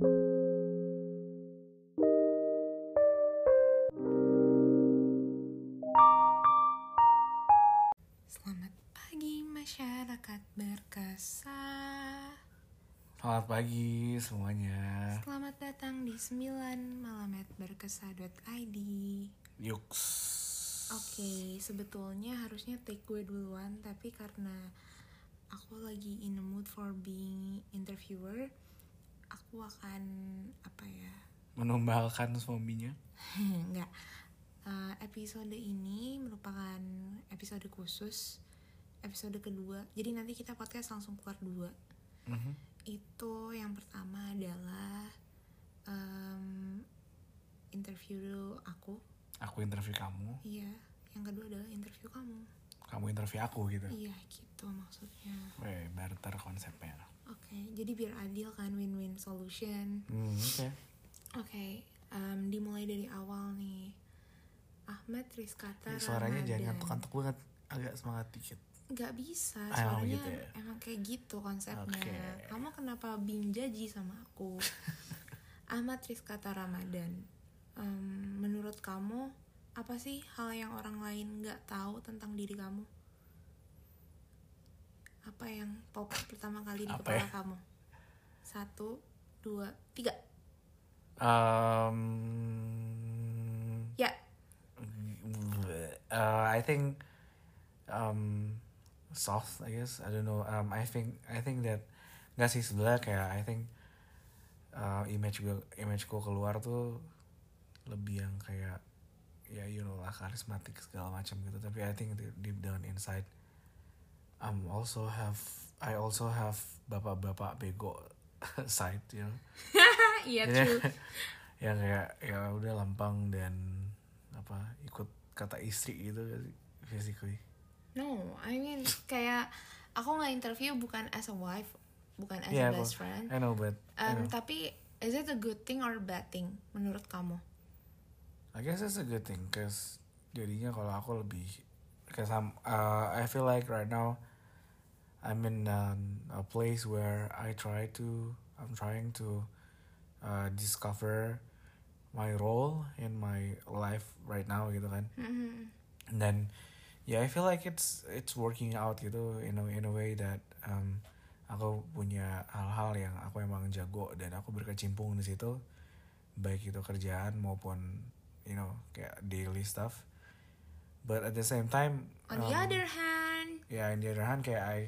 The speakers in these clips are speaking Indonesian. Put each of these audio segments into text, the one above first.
Selamat pagi masyarakat berkesah. Selamat pagi semuanya. Selamat datang di 9 malamet berkesah.id. Yuks. Oke, sebetulnya harusnya take gue duluan, tapi karena aku lagi in the mood for being interviewer, aku akan apa ya? Menumbalkan suaminya. Enggak. Eh, episode ini merupakan episode khusus, episode kedua. Jadi nanti kita podcast langsung keluar dua. Mhm. Itu yang pertama adalah em, interview aku. Aku interview kamu, Iya. Yang kedua adalah interview kamu. kamu interview aku gitu. Iya gitu maksudnya. Weh, barter konsepnya. Oke, jadi biar adil kan win-win solution. Hmm, oke. Oke, em, dimulai dari awal nih. Ahmad Rizkata Ih, Suaranya jangan Ramadan. ngantuk-ngantuk banget, agak semangat dikit. Nggak bisa, Ah, emang soalnya gitu ya? emang kayak gitu konsepnya. Oke. Kamu kenapa bing jaji sama aku? Ahmad Rizkata Ramadan. Em, menurut kamu apa sih hal yang orang lain nggak tahu tentang diri kamu? Apa yang pop pertama kali di Apa kepala ya? kamu? Satu, dua, tiga. Um, Ya, uh, I think um, soft, I guess. I don't know. Um, I think I think that nggak sih sebenarnya kayak I think uh, image gue imageku keluar tuh lebih yang kayak ya you know lah karismatik segala macam gitu. Tapi I think deep down inside I'm also have I also have bapak-bapak bego side, you know. iya Jadi, true. yang kayak ya udah lempang dan apa ikut kata istri gitu basically No, I mean kayak aku nggak interview bukan as a wife, bukan as Yeah, a best friend. I know but I Um, know. tapi is it a good thing or a bad thing menurut kamu? I guess it's a good thing cause jadinya kalau aku lebih cause I'm uh, I feel like right now I'm in um, a place where I try to I'm trying to uh, discover my role in my life right now gitu kan Mhm. and then yeah I feel like it's it's working out gitu in a in a way that um aku punya hal-hal yang aku emang jago dan aku berkecimpung di situ baik itu kerjaan maupun you know kayak daily stuff but at the same time On the um, other hand, yeah on the other hand kayak I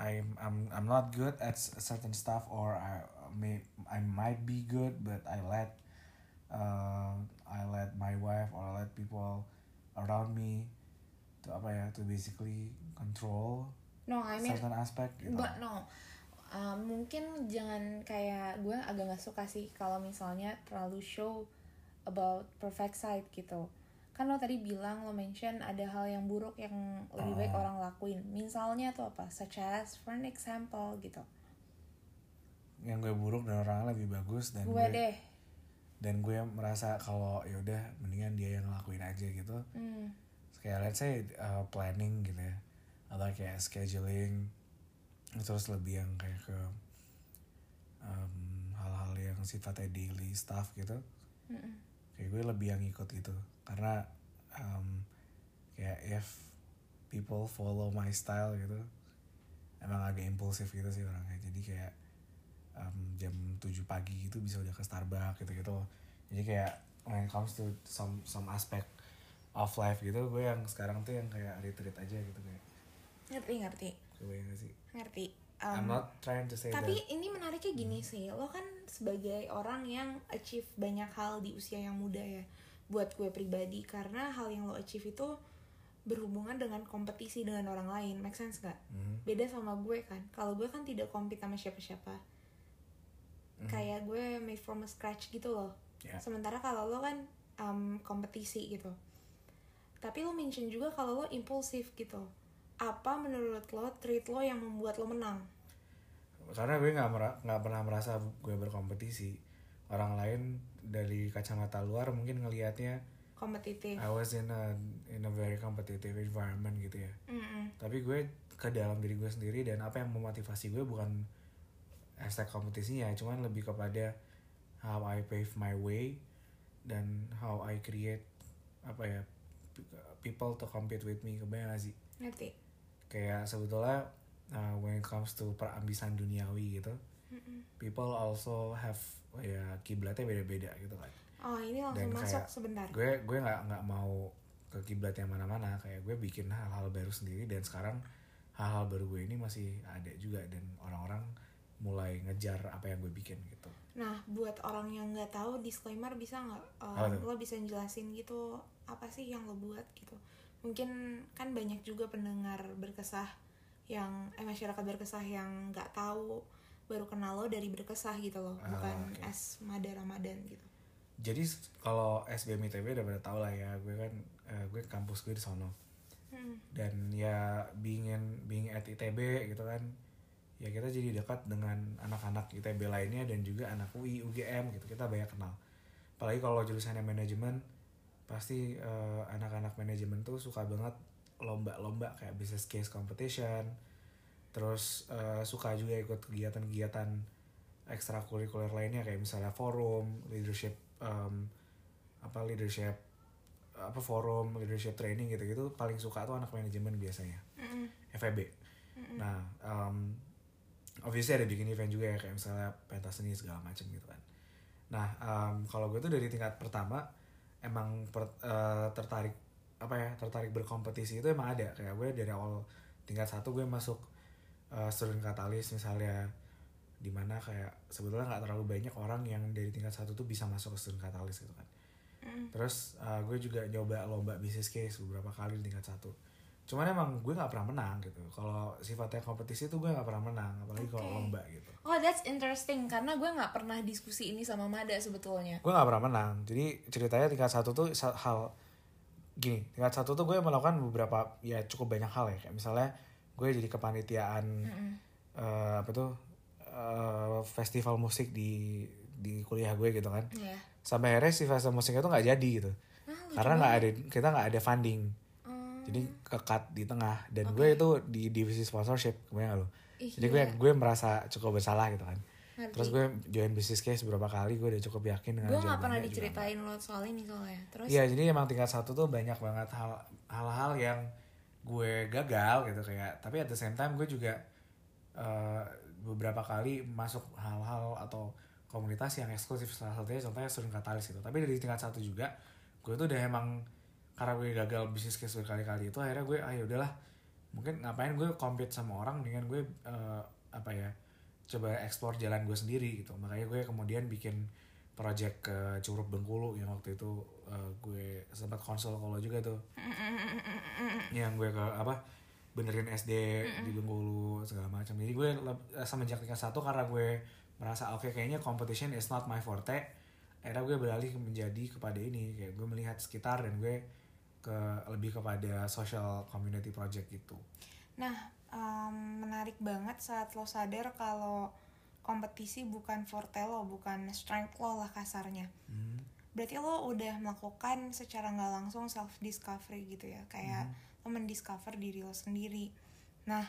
I'm I'm I'm not good at certain stuff or I may I might be good but I let uh, I let my wife or I let people around me to apa ya to basically control no, I mean, certain aspect gitu. but no. Um, mungkin jangan kayak gue agak nggak suka sih kalau misalnya terlalu show about perfect side gitu. Kan lo tadi bilang lo mention ada hal yang buruk yang lebih baik Oh. orang lakuin. Misalnya tuh apa? Such as for an example gitu. Yang gue buruk dan orang lebih bagus dan gue deh. dan gue merasa kalau ya udah mendingan dia yang ngelakuin aja gitu. Hmm. kayak let's say uh, planning gitu ya atau kayak scheduling terus lebih yang kayak ke um, hal-hal yang sifatnya daily stuff gitu Mm-mm. Kayak gue lebih yang ikut gitu. Karena um, kayak if people follow my style gitu emang agak impulsif gitu sih orangnya. Jadi kayak um, jam 7 pagi gitu bisa udah ke Starbucks gitu gitu jadi kayak when it comes to some some aspect of life gitu gue yang sekarang tuh yang kayak retreat aja gitu kayak. Ngerti ngerti. Gue sih? Ngerti. Um, I'm not trying to say tapi that. ini menariknya gini sih, lo kan sebagai orang yang achieve banyak hal di usia yang muda ya. Buat gue pribadi karena hal yang lo achieve itu berhubungan dengan kompetisi dengan orang lain, make sense gak? Mhm. Beda sama gue kan, kalau gue kan tidak compete sama siapa-siapa. Kayak gue made from a scratch gitu loh. Ya. Sementara kalau lo kan um, kompetisi gitu. Tapi lo mention juga kalau lo impulsif gitu. Apa menurut lo treat lo yang membuat lo menang? Karena gue nggak pernah merasa gue berkompetisi. Orang lain dari kacamata luar mungkin ngelihatnya Kompetitif. I was in a in a very competitive environment gitu ya. Mm-mm. tapi gue ke dalam diri gue sendiri dan apa yang memotivasi gue bukan hashtag kompetisinya cuman lebih kepada how I pave my way dan how I create apa ya people to compete with me. Kebayang gak sih? Ngerti. Kayak sebetulnya uh, when it comes to perambisan duniawi gitu Mm-mm. people also have ya kiblatnya beda-beda gitu kan oh ini langsung Dan masuk kayak sebentar gue gue nggak nggak mau ke kiblat yang mana-mana kayak gue bikin hal-hal baru sendiri dan sekarang hal-hal baru gue ini masih ada juga dan orang-orang mulai ngejar apa yang gue bikin gitu Nah, buat orang yang nggak tahu disclaimer bisa nggak uh, tuh? lo bisa jelasin gitu apa sih yang lo buat gitu? Mungkin kan banyak juga pendengar berkesah yang eh masyarakat berkesah yang nggak tahu baru kenal lo dari berkesah gitu loh, Ah, bukan oke. es Mada Ramadan gitu. jadi kalau SBM ITB udah pada tau lah ya gue kan eh, gue kampus gue di sono Hmm. dan ya being in, being at ITB gitu kan ya kita jadi dekat dengan anak-anak ITB lainnya dan juga anak UI UGM gitu kita banyak kenal apalagi kalau jurusannya manajemen pasti eh, anak-anak manajemen tuh suka banget lomba-lomba kayak business case competition terus eh, suka juga ikut kegiatan-kegiatan ekstrakurikuler lainnya kayak misalnya forum leadership em, apa leadership apa forum leadership training gitu-gitu paling suka tuh anak manajemen biasanya Mm-mm. FEB Mm-mm. nah um, obviously ada bikin event juga ya kayak misalnya pentas seni segala macam gitu kan nah um, kalau gue tuh dari tingkat pertama emang per- eh, tertarik apa ya tertarik berkompetisi itu emang ada kayak gue dari awal tingkat satu gue masuk eh, student katalis misalnya di mana kayak sebetulnya nggak terlalu banyak orang yang dari tingkat satu tuh bisa masuk ke student katalis gitu kan Mm-mm. Terus uh, gue juga nyoba lomba business case beberapa kali di tingkat satu. Cuman emang gue nggak pernah menang gitu. Kalau sifatnya kompetisi tuh gue nggak pernah menang, apalagi kalau Oke. lomba gitu. Oh that's interesting karena gue nggak pernah diskusi ini sama Mada sebetulnya. Gue nggak pernah menang. Jadi ceritanya tingkat satu tuh hal gini. Tingkat satu tuh gue melakukan beberapa ya cukup banyak hal ya. Kayak misalnya gue jadi kepanitiaan Mm-mm. eh, apa tuh eh, festival musik di di kuliah gue gitu kan. Iya. Sampai akhirnya si festival musiknya tuh nggak jadi gitu. Ah, lucu Karena nggak ada kita nggak ada funding. Hmm. jadi kekat di tengah dan Oke. gue itu di divisi sponsorship gak lo jadi gue gue merasa cukup bersalah gitu kan Ngerti. terus gue join business case beberapa kali gue udah cukup yakin dengan gue nggak jawabannya pernah juga. diceritain lo soal ini soalnya. Terus? Iya jadi emang tingkat satu tuh banyak banget hal hal-hal yang gue gagal gitu kayak tapi at the same time gue juga eh, beberapa kali masuk hal-hal atau komunitas yang eksklusif. Salah satunya contohnya student katalis gitu. Tapi dari tingkat satu juga gue tuh udah emang karena gue gagal bisnis case berkali-kali itu akhirnya gue ah ya udahlah. Mungkin ngapain gue compete sama orang dengan gue eh, apa ya coba explore jalan gue sendiri gitu. Makanya gue kemudian bikin project ke Curug Bengkulu yang waktu itu eh, gue sempat konsul kalau juga tuh. Yang gue ke apa benerin SD di Bengkulu segala macam. Jadi gue eh, semenjak tingkat satu karena gue merasa oke kayaknya competition is not my forte. Akhirnya gue beralih menjadi kepada ini. Kayak gue melihat sekitar dan gue ke lebih kepada social community project gitu. Nah, em, menarik banget saat lo sadar kalau kompetisi bukan forte lo, bukan strength lo lah kasarnya. Hmm. Berarti lo udah melakukan secara nggak langsung self discovery gitu ya, kayak lo mendiscover diri lo sendiri. Nah,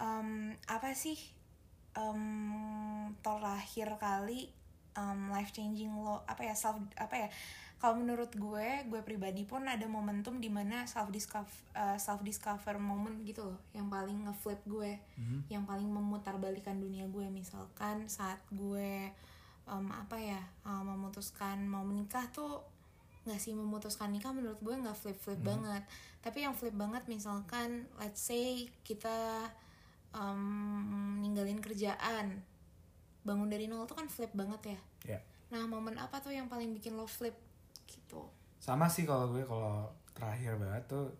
em, apa sih em, terakhir kali life changing lo apa ya self apa ya kalau menurut gue gue pribadi pun ada momentum di mana self discover self discover moment gitu loh yang paling ngeflip gue Mhm. yang paling memutarbalikan dunia gue. Misalkan saat gue em, apa ya em, memutuskan mau menikah tuh nggak sih memutuskan nikah menurut gue nggak flip flip banget. Tapi yang flip banget misalkan let's say kita em, ninggalin kerjaan bangun dari nol tuh kan flip banget ya. Ya. Nah momen apa tuh yang paling bikin lo flip sama sih kalau gue kalau terakhir banget tuh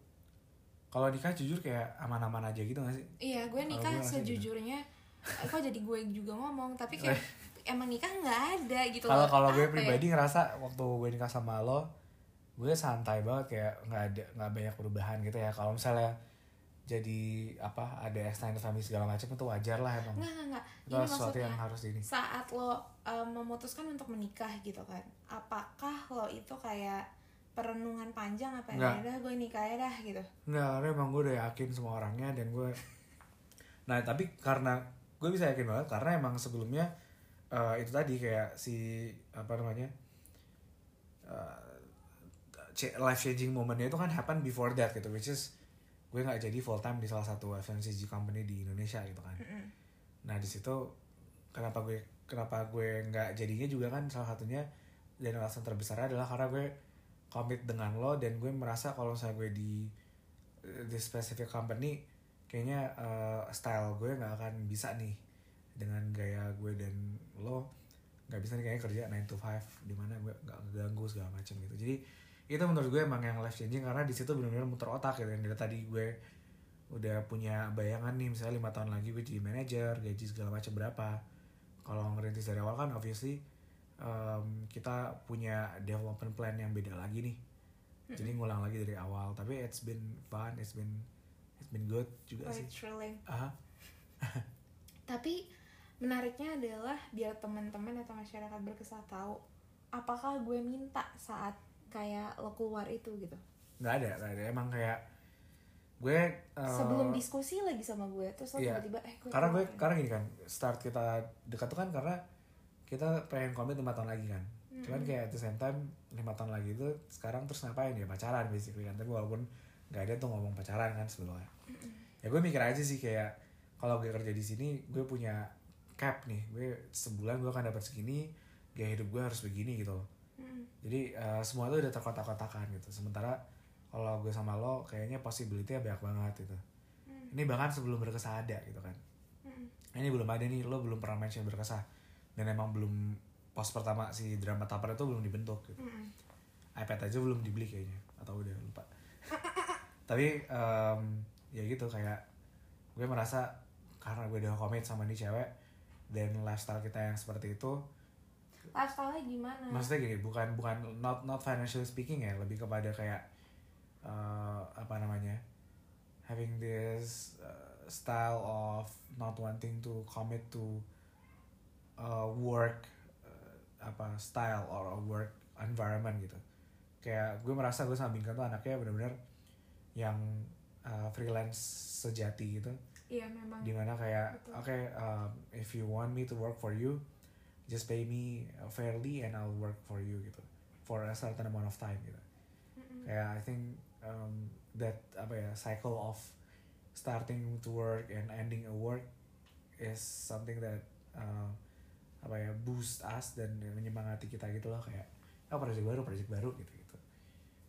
kalau nikah jujur kayak aman-aman aja gitu gak sih? Iya gue nikah gue gitu. sejujurnya eh, kok jadi gue juga ngomong tapi kayak emang nikah nggak ada gitu kalau kalau gue ya? pribadi ngerasa waktu gue nikah sama lo gue santai banget kayak nggak ada nggak banyak perubahan gitu ya. Kalau misalnya jadi apa ada extended family segala macam itu wajar lah emang. Nggak nggak nggak. Itu ini sesuatu maksudnya yang harus ini saat lo um, memutuskan untuk menikah gitu kan apakah lo itu kayak perenungan panjang apa ya? Udah gue nikah ya dah gitu. Nggak karena emang gue udah yakin semua orangnya dan gue nah tapi karena gue bisa yakin banget karena emang sebelumnya eh, itu tadi kayak si apa namanya eh, ch- life changing momennya itu kan happen before that gitu which is gue nggak jadi full time di salah satu FMCG company di Indonesia gitu kan. Mm-mm. nah di situ kenapa gue kenapa gue nggak jadinya juga kan salah satunya dan alasan terbesar adalah karena gue komit dengan lo dan gue merasa kalau misalnya gue di di specific company kayaknya eh, style gue nggak akan bisa nih dengan gaya gue dan lo nggak bisa nih kayaknya kerja 9 to 5 di mana gue nggak ganggu segala macam gitu. Jadi itu menurut gue emang yang life changing karena di situ benar-benar muter otak gitu. Dan dari tadi gue udah punya bayangan nih misalnya lima tahun lagi gue jadi manajer gaji segala macam berapa. Kalau ngerintis dari awal kan obviously um, kita punya development plan yang beda lagi nih jadi ngulang lagi dari awal tapi it's been fun it's been it's been good juga sih Quite thrilling. ah Tapi menariknya adalah biar teman-teman atau masyarakat berkesah tahu apakah gue minta saat kayak lo keluar itu gitu. nggak ada nggak ada emang kayak gue uh, Sebelum diskusi lagi sama gue terus lo iya. tiba-tiba eh gue karena gue keluar. karena gini kan start kita dekat tuh kan karena kita pengen komit lima tahun lagi kan. Cuman kayak at the same time lima tahun lagi itu sekarang terus ngapain ya? Pacaran basically kan. Tapi walaupun nggak ada tuh ngomong pacaran kan sebelumnya. Ya gue mikir aja sih kayak kalau gue kerja di sini gue punya cap nih. Gue sebulan gue akan dapat segini gaya hidup gue harus begini gitu loh. Mm. jadi eh, semua itu udah terkotak-kotakan gitu. Sementara kalau gue sama lo kayaknya possibility-nya banyak banget gitu. Hmm. ini bahkan sebelum berkesah ada gitu kan. Mm. ini belum ada nih lo belum pernah mention berkesah dan emang belum pos pertama si drama taper itu belum dibentuk gitu Mm. iPad aja belum dibeli kayaknya atau udah lupa tapi em, ya gitu kayak gue merasa karena gue udah komit sama nih cewek dan lifestyle kita yang seperti itu Lifestyle-nya gimana? maksudnya gini bukan bukan not not financially speaking ya lebih kepada kayak eh, apa namanya having this uh, style of not wanting to commit to uh, work uh, apa style or a work environment gitu. Kayak gue merasa gue sama Bingka tuh anaknya bener-bener yang uh, freelance sejati gitu. Iya memang. di mana kayak oke um, if you want me to work for you just pay me fairly and I'll work for you gitu. For a certain amount of time gitu. Mm-mm. kayak I think um, that apa ya cycle of starting to work and ending a work is something that uh, apa ya boost us dan menyemangati kita gitu loh kayak oh project baru project baru gitu gitu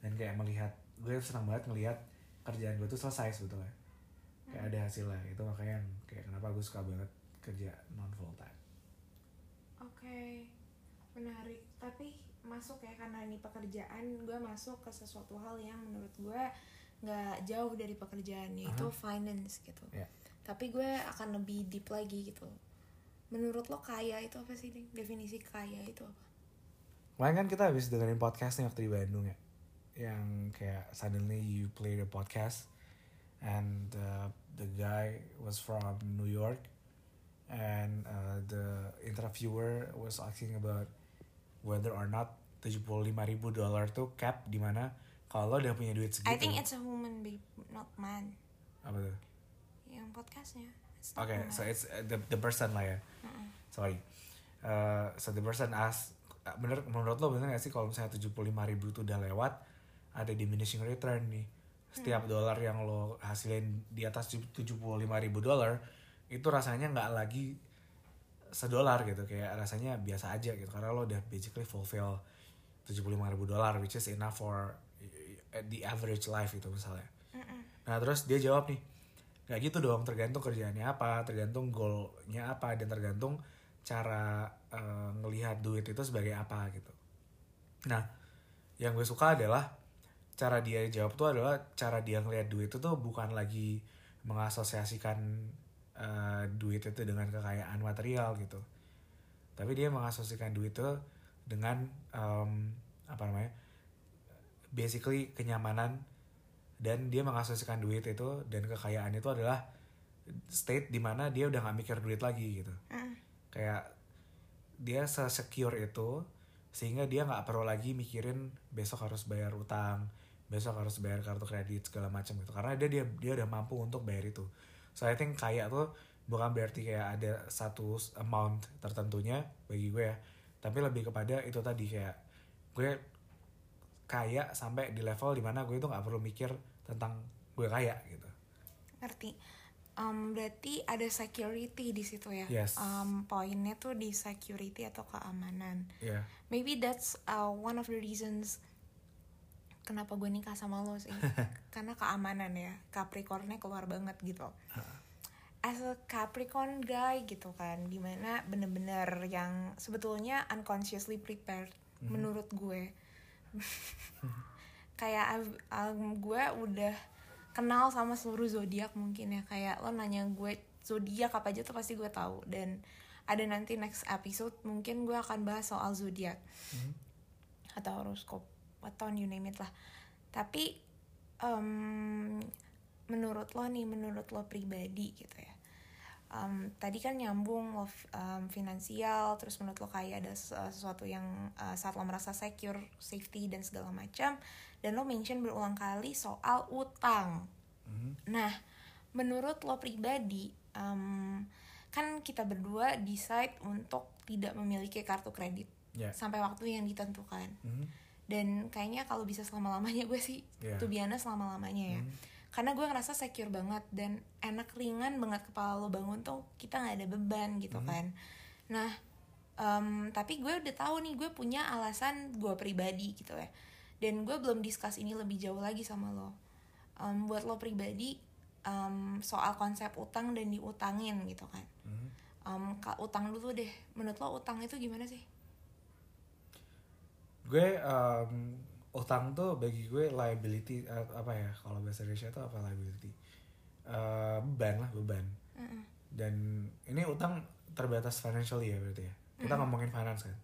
dan kayak melihat gue senang banget ngelihat kerjaan gue tuh selesai sebetulnya kayak ada hasilnya itu makanya kayak kenapa gue suka banget kerja non full time Oke, menarik. Tapi masuk ya karena ini pekerjaan, gue masuk ke sesuatu hal yang menurut gue nggak jauh dari pekerjaan yaitu finance gitu. Iya. Tapi gue akan lebih deep lagi gitu. Menurut lo kaya itu apa sih, Ding? Definisi kaya itu apa? Kemarin kan kita habis dengerin podcast nih waktu di Bandung ya Yang kayak suddenly you play the podcast And uh, the guy was from New York And uh, the interviewer was asking about Whether or not 75 ribu dolar tuh cap di mana kalau lo udah punya duit segitu I think it's a woman, babe, not man. Apa tuh? Yang podcastnya. Oke, man. so it's uh, the, the person lah ya. Mm-mm. sorry. Uh, so the person ask uh, bener menurut lo bener gak sih kalau misalnya 75 ribu itu udah lewat ada diminishing return nih. Setiap dolar yang lo hasilin di atas 75 ribu dolar itu rasanya nggak lagi sedolar gitu. Kayak rasanya biasa aja gitu. Karena lo udah basically fulfill 75 ribu dolar which is enough for uh, the average life itu misalnya. Mm-mm. Nah terus dia jawab nih, nggak gitu dong, tergantung kerjaannya apa, tergantung goalnya apa, dan tergantung cara eh, ngelihat duit itu sebagai apa gitu. Nah, yang gue suka adalah cara dia jawab tuh adalah cara dia ngelihat duit itu tuh bukan lagi mengasosiasikan eh, duit itu dengan kekayaan material gitu, tapi dia mengasosiasikan duit itu dengan em, apa namanya, basically kenyamanan dan dia mengasosiasikan duit itu dan kekayaan itu adalah state di mana dia udah nggak mikir duit lagi gitu. Mm. kayak dia secure itu sehingga dia nggak perlu lagi mikirin besok harus bayar utang besok harus bayar kartu kredit segala macam gitu. Karena dia dia dia udah mampu untuk bayar itu. So I think kaya tuh bukan berarti kayak ada satu amount tertentunya bagi gue ya. Tapi lebih kepada itu tadi kayak gue kaya sampai di level di mana gue itu nggak perlu mikir tentang gue kaya gitu. Ngerti. Um, berarti ada security di situ ya? Yes. um, poinnya tuh di security atau keamanan. Ya maybe that's uh, one of the reasons kenapa gue nikah sama lo sih. Karena keamanan ya. Capricornnya keluar banget gitu. As a Capricorn guy gitu kan. Di mana bener-bener yang sebetulnya unconsciously prepared menurut gue kayak um, gue udah kenal sama seluruh zodiak mungkin ya. Kayak lo nanya gue zodiak apa aja tuh pasti gue tahu. Dan ada nanti next episode mungkin gue akan bahas soal zodiak. Atau horoskop atau you name it lah. Tapi em, menurut lo nih menurut lo pribadi gitu ya. Em, tadi kan nyambung lo em, finansial terus menurut lo kayak ada ses- sesuatu yang eh, saat lo merasa secure safety dan segala macam dan lo mention berulang kali soal utang Mhm. Nah, menurut lo pribadi, em, kan kita berdua decide untuk tidak memiliki kartu kredit ya sampai waktu yang ditentukan. Mhm. Dan kayaknya kalau bisa selama lamanya gue sih, Iya. tuh biasa selama lamanya ya. Mhm. Karena gue ngerasa secure banget dan enak ringan banget kepala lo bangun tuh kita nggak ada beban gitu Mhm. kan. Nah, em, tapi gue udah tahu nih gue punya alasan gue pribadi gitu ya. Dan gue belum discuss ini lebih jauh lagi sama lo. Em, buat lo pribadi em, soal konsep utang dan diutangin gitu kan. Mhm. Em, ka- utang dulu deh. Menurut lo utang itu gimana sih? gue em, utang tuh bagi gue liability eh, apa ya kalau bahasa Indonesia itu apa liability Eh, beban lah beban Mm-mm. dan ini utang terbatas financially ya berarti ya kita ngomongin finance kan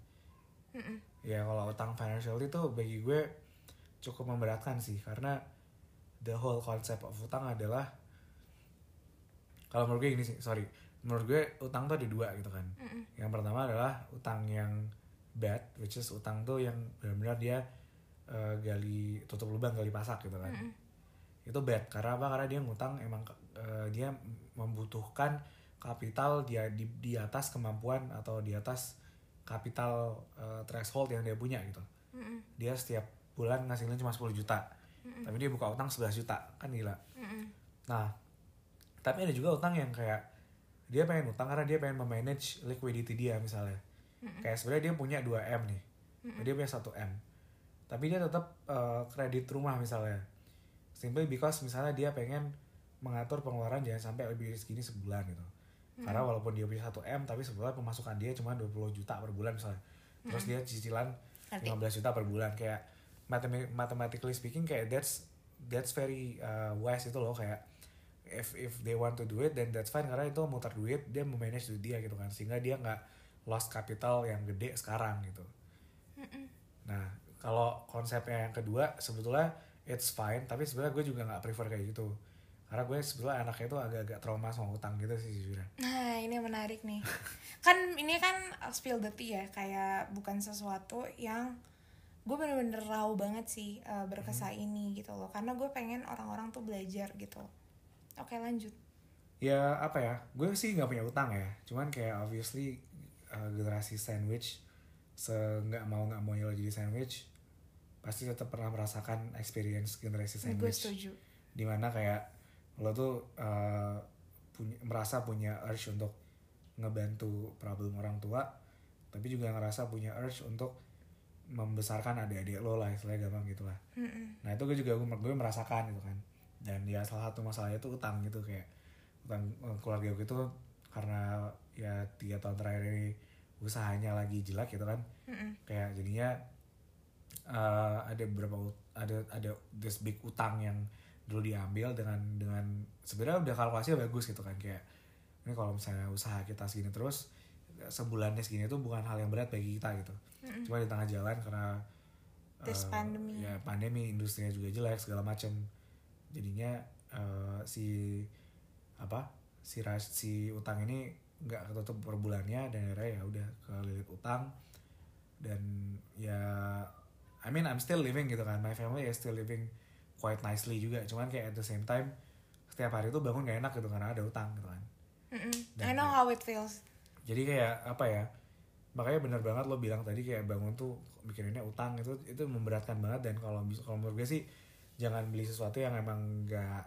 Mm-mm. ya kalau utang financial itu bagi gue cukup memberatkan sih karena the whole concept of utang adalah kalau menurut gue gini sih sorry menurut gue utang tuh ada dua gitu kan Mm-mm. yang pertama adalah utang yang bad which is utang tuh yang benar-benar dia eh, gali tutup lubang gali pasak gitu kan Mm-mm. itu bad karena apa karena dia ngutang emang eh, dia membutuhkan kapital dia di, di atas kemampuan atau di atas kapital eh, threshold yang dia punya gitu Mm-mm. dia setiap bulan ngasilin cuma 10 juta. Tapi dia buka utang 11 juta kan gila. Mm-mm. nah tapi ada juga utang yang kayak dia pengen utang karena dia pengen memanage liquidity dia misalnya. Kayak sebenarnya dia punya 2 m nih. Dia punya 1 m. Tapi dia tetap eh, kredit rumah misalnya. Simply because misalnya dia pengen mengatur pengeluaran jangan sampai lebih dari segini sebulan gitu. Karena walaupun dia punya 1 m tapi sebulan pemasukan dia cuma 20 juta per bulan misalnya. Terus dia cicilan Ngerti. 15 juta per bulan. Kayak mathematically speaking kayak that's that's very uh, wise itu loh kayak if if they want to do it then that's fine karena itu muter duit dia memanage duit dia gitu kan sehingga dia nggak lost capital yang gede sekarang gitu. Nah kalau konsepnya yang kedua sebetulnya it's fine tapi sebenarnya gue juga nggak prefer kayak gitu. Karena gue sebetulnya anaknya itu agak-agak trauma sama utang gitu sih jujur Nah ini menarik nih. Kan ini kan spill the tea ya Kayak bukan sesuatu yang Gue bener-bener raw banget sih uh, Berkesah ini gitu loh. Karena gue pengen orang-orang tuh belajar gitu. Oke lanjut. Ya apa ya? Gue sih nggak punya utang ya. Cuman kayak obviously uh, generasi sandwich se nggak mau nggak mau jadi sandwich pasti tetap pernah merasakan experience generasi Gue sandwich. setuju. Di mana kayak lo tuh uh, punya merasa punya urge untuk ngebantu problem orang tua tapi juga ngerasa punya urge untuk membesarkan adik-adik lo lah istilahnya gampang gitu lah Mm-mm. nah itu gue juga gue, gue merasakan gitu kan dan ya salah satu masalahnya itu utang gitu kayak utang eh, keluarga gue itu karena ya tiga tahun terakhir ini usahanya lagi jelek gitu kan Mm-mm. kayak jadinya eh, ada beberapa ada ada this big utang yang dulu diambil dengan dengan sebenarnya udah kalkulasinya bagus gitu kan kayak ini kalau misalnya usaha kita segini terus sebulannya segini itu bukan hal yang berat bagi kita gitu. Mm-mm. cuma di tengah jalan karena This eh, pandemi. ya pandemi industrinya juga jelek segala macem. Jadinya eh, si apa si ras si utang ini nggak ketutup per bulannya dan akhirnya ya udah kelilit utang. Dan ya I mean I'm still living gitu kan. My family is still living quite nicely juga. Cuman kayak at the same time setiap hari tuh bangun gak enak gitu karena ada utang gitu kan. Dan I know how it feels jadi kayak apa ya makanya bener banget lo bilang tadi kayak bangun tuh mikirinnya utang itu itu memberatkan banget dan kalau kalau menurut gue sih jangan beli sesuatu yang emang nggak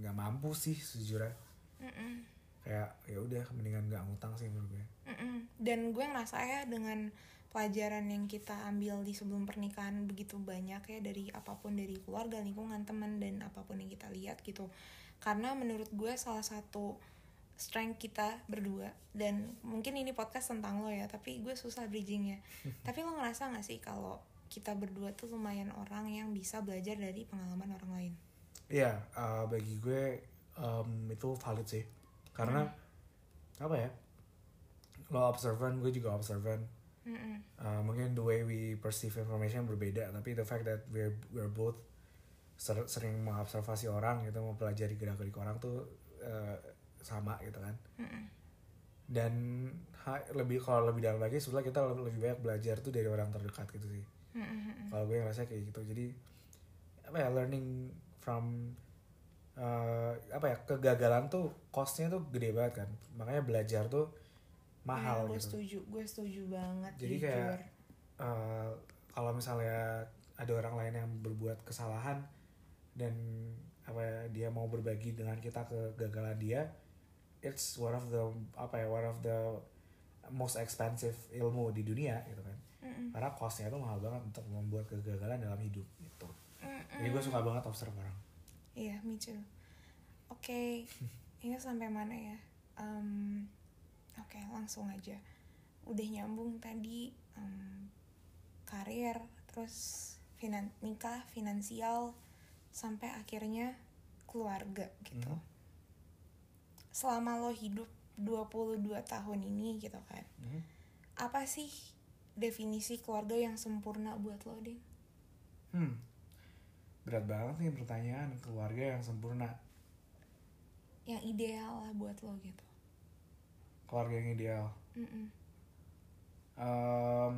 nggak mampu sih sejujurnya Mm-mm. kayak ya udah mendingan nggak ngutang sih menurut gue Mm-mm. Dan gue ngerasa ya dengan pelajaran yang kita ambil di sebelum pernikahan begitu banyak ya dari apa pun dari keluarga, lingkungan, teman dan apa pun yang kita lihat gitu. Karena menurut gue salah satu strength kita berdua dan mungkin ini podcast tentang lo ya, tapi gue susah bridgingnya. tapi lo ngerasa gak sih kalau kita berdua tuh lumayan orang yang bisa belajar dari pengalaman orang lain? Iya, eh, bagi gue em, itu valid sih. Karena apa ya? Lo observant, gue juga observant. Mm-mm. Eh, mungkin the way we perceive information berbeda, tapi the fact that we're we're both ser- sering mengobservasi orang gitu, mempelajari gerak-gerik orang tuh eh, sama gitu kan. Mm-mm. Dan ha- lebih kalau lebih dalam lagi, sebenarnya kita lebih banyak belajar tuh dari orang terdekat gitu sih. Mm-mm. kalau gue ngerasa kayak gitu jadi apa ya learning from eh, apa ya kegagalan tuh costnya tuh gede banget kan makanya belajar tuh mahal gue gitu setuju, gue setuju banget. Jadi jujur. kayak, Eh, kalau misalnya ada orang lain yang berbuat kesalahan dan apa ya, dia mau berbagi dengan kita kegagalan dia it's one of the apa ya one of the most expensive ilmu di dunia gitu kan Mm-mm. karena costnya itu mahal banget untuk membuat kegagalan dalam hidup gitu Mm-mm. jadi gue suka banget observe orang Iya, me too. Oke, ini sampai mana ya? Em, Oke, langsung aja. Udah nyambung tadi em, karir, terus finan nikah, finansial, sampai akhirnya keluarga gitu. Mhm. Selama lo hidup 22 tahun ini gitu kan. Mhm. Apa sih definisi keluarga yang sempurna buat lo, Ding? hmm berat banget nih pertanyaan keluarga yang sempurna Yang ideal lah buat lo gitu. keluarga yang ideal Mm-mm. um,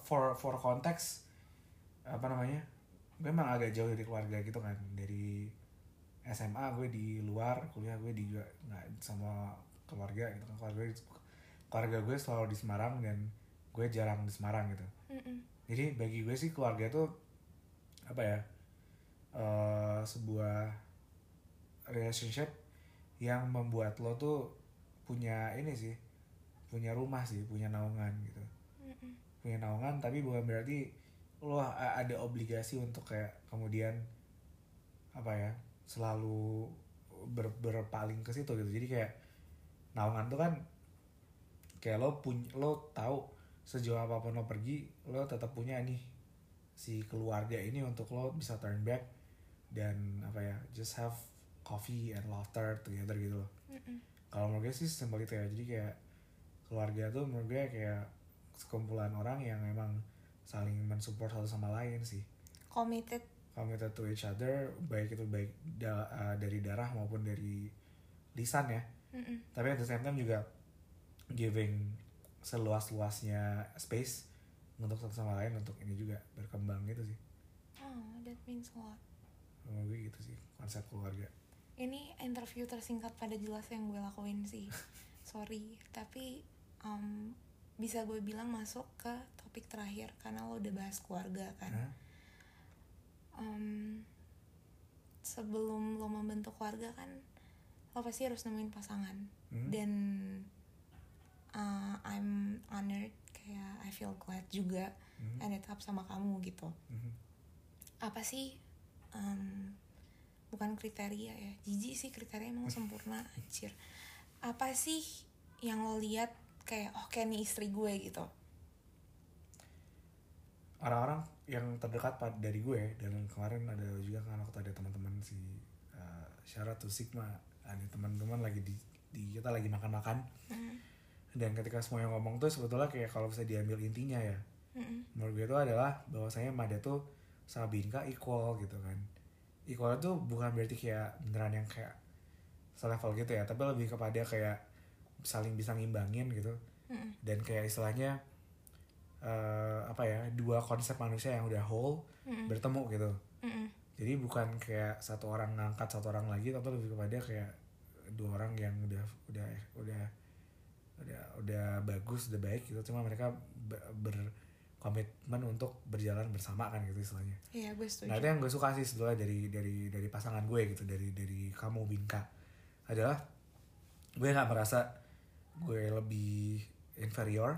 for for konteks apa namanya gue emang agak jauh dari keluarga gitu kan dari SMA gue di luar kuliah gue di juga nggak sama keluarga gitu kan keluarga keluarga gue selalu di Semarang dan gue jarang di Semarang gitu Mm-mm. jadi bagi gue sih keluarga tuh apa ya eh, sebuah relationship yang membuat lo tuh punya ini sih punya rumah sih punya naungan gitu Mm-mm. punya naungan tapi bukan berarti lo ada obligasi untuk kayak kemudian apa ya selalu ber, berpaling ke situ gitu. Jadi kayak naungan tuh kan kayak lo punya lo tahu sejauh apa pun lo pergi lo tetap punya nih si keluarga ini untuk lo bisa turn back dan apa ya just have coffee and laughter together gitu loh. Mm-mm. kalau menurut gue sih simpel itu ya. Jadi kayak keluarga tuh menurut gue kayak sekumpulan orang yang memang saling mensupport satu sama lain sih. Committed committed to each other baik itu baik da- uh, dari darah maupun dari lisan ya. Mm-mm. tapi at the same time juga giving seluas-luasnya space untuk satu sama lain untuk ini juga berkembang gitu sih. Oh that means a lot. Gue gitu sih konsep keluarga. Ini interview tersingkat pada jelas yang gue lakuin sih. Sorry tapi um, bisa gue bilang masuk ke topik terakhir karena lo udah bahas keluarga kan. Hah? Um, sebelum lo membentuk keluarga kan lo pasti harus nemuin pasangan Hmm? dan uh, I'm honored kayak I feel glad juga Mhm. ended up sama kamu gitu Mhm. apa sih em, bukan kriteria ya jijik sih kriteria emang sempurna anjir apa sih yang lo lihat kayak oh kayak nih istri gue gitu orang-orang yang terdekat pad- dari gue. Dan kemarin ada juga kan waktu ada teman-teman si uh, syarat tuh Sigma. Ada teman-teman lagi di, di kita lagi makan-makan. Mm, dan ketika semua yang ngomong tuh sebetulnya kayak kalau bisa diambil intinya ya. Mm, menurut gue itu adalah bahwasanya Mada tuh sama Binka equal gitu kan. Equal itu bukan berarti kayak beneran yang kayak selevel gitu ya. Tapi lebih kepada kayak saling bisa ngimbangin gitu. Mm, dan kayak istilahnya eh, apa ya dua konsep manusia yang udah whole mm, bertemu gitu. Mm, jadi bukan kayak satu orang ngangkat satu orang lagi tapi lebih kepada kayak dua orang yang udah udah udah udah udah bagus udah baik gitu. Cuma mereka be- berkomitmen untuk berjalan bersama kan gitu istilahnya. Iya gue setuju. Nah itu yang gue suka sih sebetulnya dari dari dari pasangan gue gitu dari dari kamu Binka. Adalah gue nggak merasa gue lebih inferior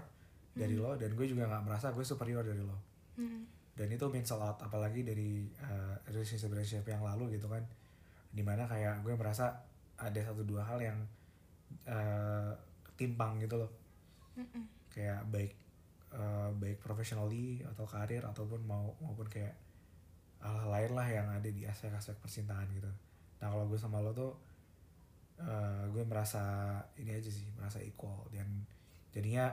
dari lo dan gue juga nggak merasa gue superior dari lo. Hmm. dan itu means a lot apalagi dari uh, relationship relationship yang lalu gitu kan. Di mana kayak gue merasa ada satu dua hal yang uh, timpang gitu loh. Mm-mm. kayak baik uh, baik professionally atau karir ataupun mau maupun kayak hal lain lah yang ada di aspek-aspek percintaan gitu. Nah kalau gue sama lo tuh uh, gue merasa ini aja sih merasa equal. Dan jadinya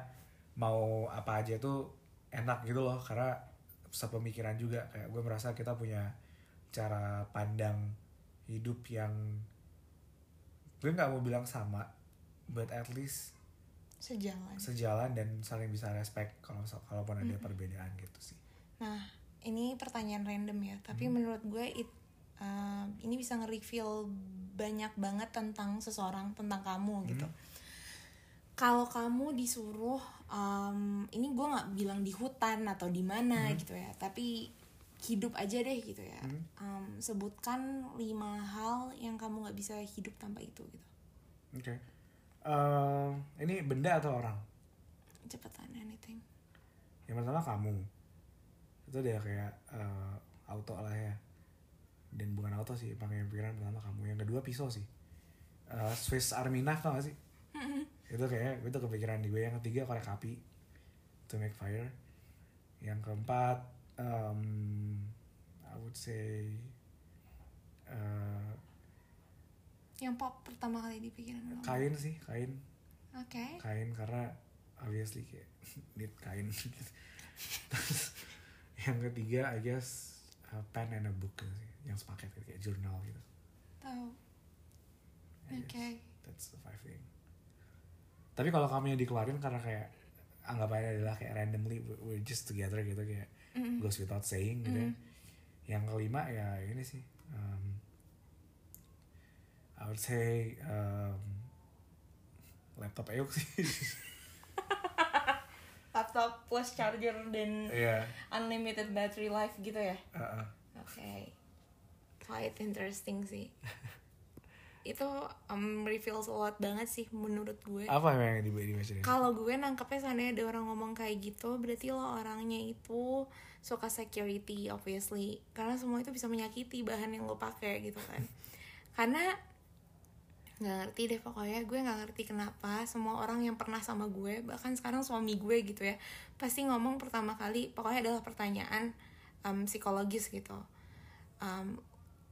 mau apa aja tuh enak gitu loh karena sepemikiran juga. Kayak gue merasa kita punya cara pandang hidup yang gue nggak mau bilang sama but at least sejalan. sejalan dan saling bisa respect kalau kalaupun ada perbedaan gitu sih. Nah, ini pertanyaan random ya, tapi menurut gue it, uh, ini bisa nge-reveal banyak banget tentang seseorang, tentang kamu gitu. Kalau kamu disuruh, um, ini gue nggak bilang di hutan atau di mana gitu ya, tapi hidup aja deh gitu ya. Um, sebutkan lima hal yang kamu nggak bisa hidup tanpa itu gitu. oke. Eh, ini benda atau orang? Cepetan anything. yang pertama kamu. Itu udah kayak eh, auto lah ya. Dan bukan auto sih pakai pikiran pertama kamu. Yang kedua pisau sih. Eh, Swiss Army knife tau gak sih itu kayak itu kepikiran di gue yang ketiga korek api to make fire. Yang keempat um, I would say eh, Yang pop pertama kali di pikiran kain sih kain. Oke. kain karena obviously kayak need kain. Terus yang ketiga I guess uh, pen and a book sih yang sepaket gitu, kayak jurnal gitu. Tahu. Oke. guess that's the five thing tapi kalau kamu yang dikeluarin karena kayak anggapannya adalah kayak randomly we- we're just together gitu kayak Mm-mm. goes without saying gitu ya. Mm. yang kelima ya ini sih um, I would say um, laptop Euk sih laptop plus charger dan Iya. unlimited battery life gitu ya uh-uh. oke quite interesting sih itu um, reveals a lot banget sih menurut gue. Apa yang dibaca kalau gue nangkepnya seandainya ada orang ngomong kayak gitu berarti lo orangnya itu suka security obviously. Karena semua itu bisa menyakiti bahan yang lo pakai gitu kan. Karena nggak ngerti deh pokoknya gue nggak ngerti kenapa semua orang yang pernah sama gue bahkan sekarang suami gue gitu ya pasti ngomong pertama kali pokoknya adalah pertanyaan um, psikologis gitu. Um,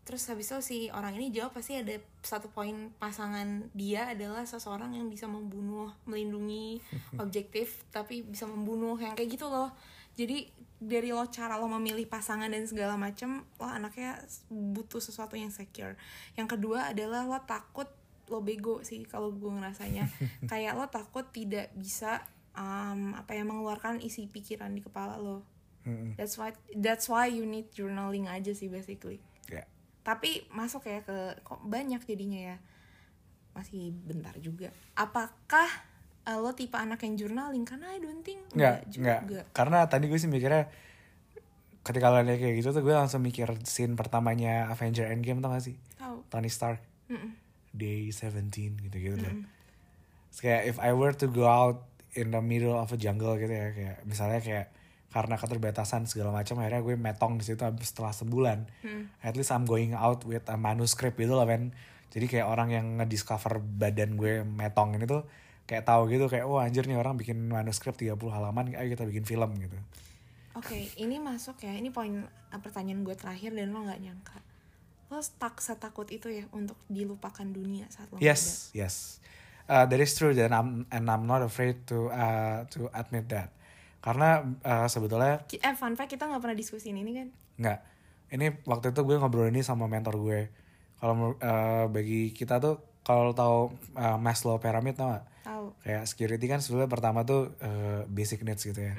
terus habis itu si orang ini jawab pasti ada satu poin pasangan dia adalah seseorang yang bisa membunuh melindungi objektif tapi bisa membunuh yang kayak gitu loh. Jadi dari lo cara lo memilih pasangan dan segala macem lo anaknya butuh sesuatu yang secure. Yang kedua adalah lo takut lo bego sih kalau gue ngerasanya. Kayak lo takut tidak bisa um, apa ya mengeluarkan isi pikiran di kepala lo. That's why that's why you need journaling aja sih basically. Tapi masuk ya ke kok banyak jadinya ya masih bentar juga apakah eh, lo tipe anak yang journaling karena I don't think Enggak, juga enggak. Karena tadi gue sih mikirnya ketika lo kayak gitu tuh gue langsung mikir scene pertamanya Avenger Endgame tau gak sih? tahu Tony Stark, Mm-mm. Day 17 gitu-gitu deh. Terus kayak if I were to go out in the middle of a jungle gitu ya kayak misalnya kayak karena keterbatasan segala macam akhirnya gue metong di situ setelah sebulan. At least I'm going out with a manuscript gitu loh men. Jadi kayak orang yang ngediscover badan gue metong ini tuh kayak tahu gitu kayak oh anjir nih orang bikin manuskrip 30 halaman ayo kita bikin film gitu. oke ini masuk ya ini poin eh, pertanyaan gue terakhir dan lo nggak nyangka lo tak setakut itu ya untuk dilupakan dunia saat lo Yes, yes. Uh, that is true dan I'm and I'm not afraid to uh, to admit that. Karena uh, sebetulnya eh fun fact kita nggak pernah diskusiin ini kan nggak. Ini waktu itu gue ngobrol ini sama mentor gue. Kalau uh, bagi kita tuh kalau tahu uh, Maslow pyramid tau gak? tahu Kayak security kan sebetulnya pertama tuh uh, basic needs gitu ya.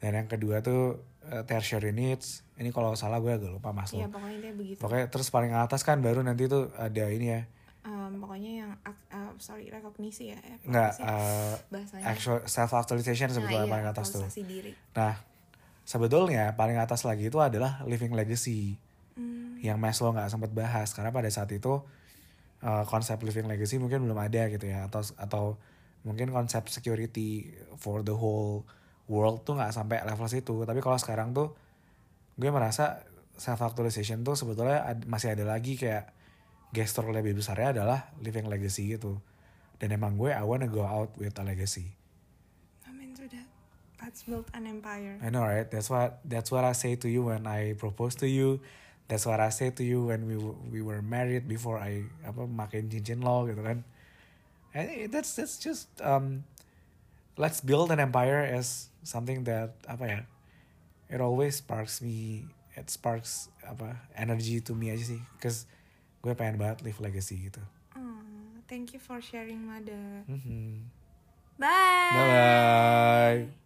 Dan yang kedua tuh uh, tertiary needs. Ini kalau salah gue agak lupa Maslow. iya pokoknya dia begitu Pokoknya terus paling atas kan baru nanti tuh ada ini ya. Um, pokoknya yang uh, sorry rekognisi ya eh, apa nggak uh, bahasanya. actual self actualization sebetulnya Nah, iya, paling atas tuh. diri. Nah sebetulnya paling atas lagi itu adalah living legacy Hmm, yang Maslow nggak sempat bahas. Karena pada saat itu uh, konsep living legacy mungkin belum ada gitu ya. Atau atau mungkin konsep security for the whole world tuh nggak sampai level situ. Tapi kalau sekarang tuh gue merasa self actualization tuh sebetulnya ad- masih ada lagi kayak gestur lebih besarnya adalah living legacy gitu. Dan emang gue I wanna go out with a legacy. I'm into that let's build an empire. I know right? That's what that's what I say to you when I propose to you. That's what I say to you when we we were married before I apa makin cincin lo gitu kan. And that's that's just um let's build an empire as something that apa ya it always sparks me it sparks apa energy to me aja sih. Cause gue pengen banget live legacy gitu. Oh, thank you for sharing mother. Mhm. bye. Bye bye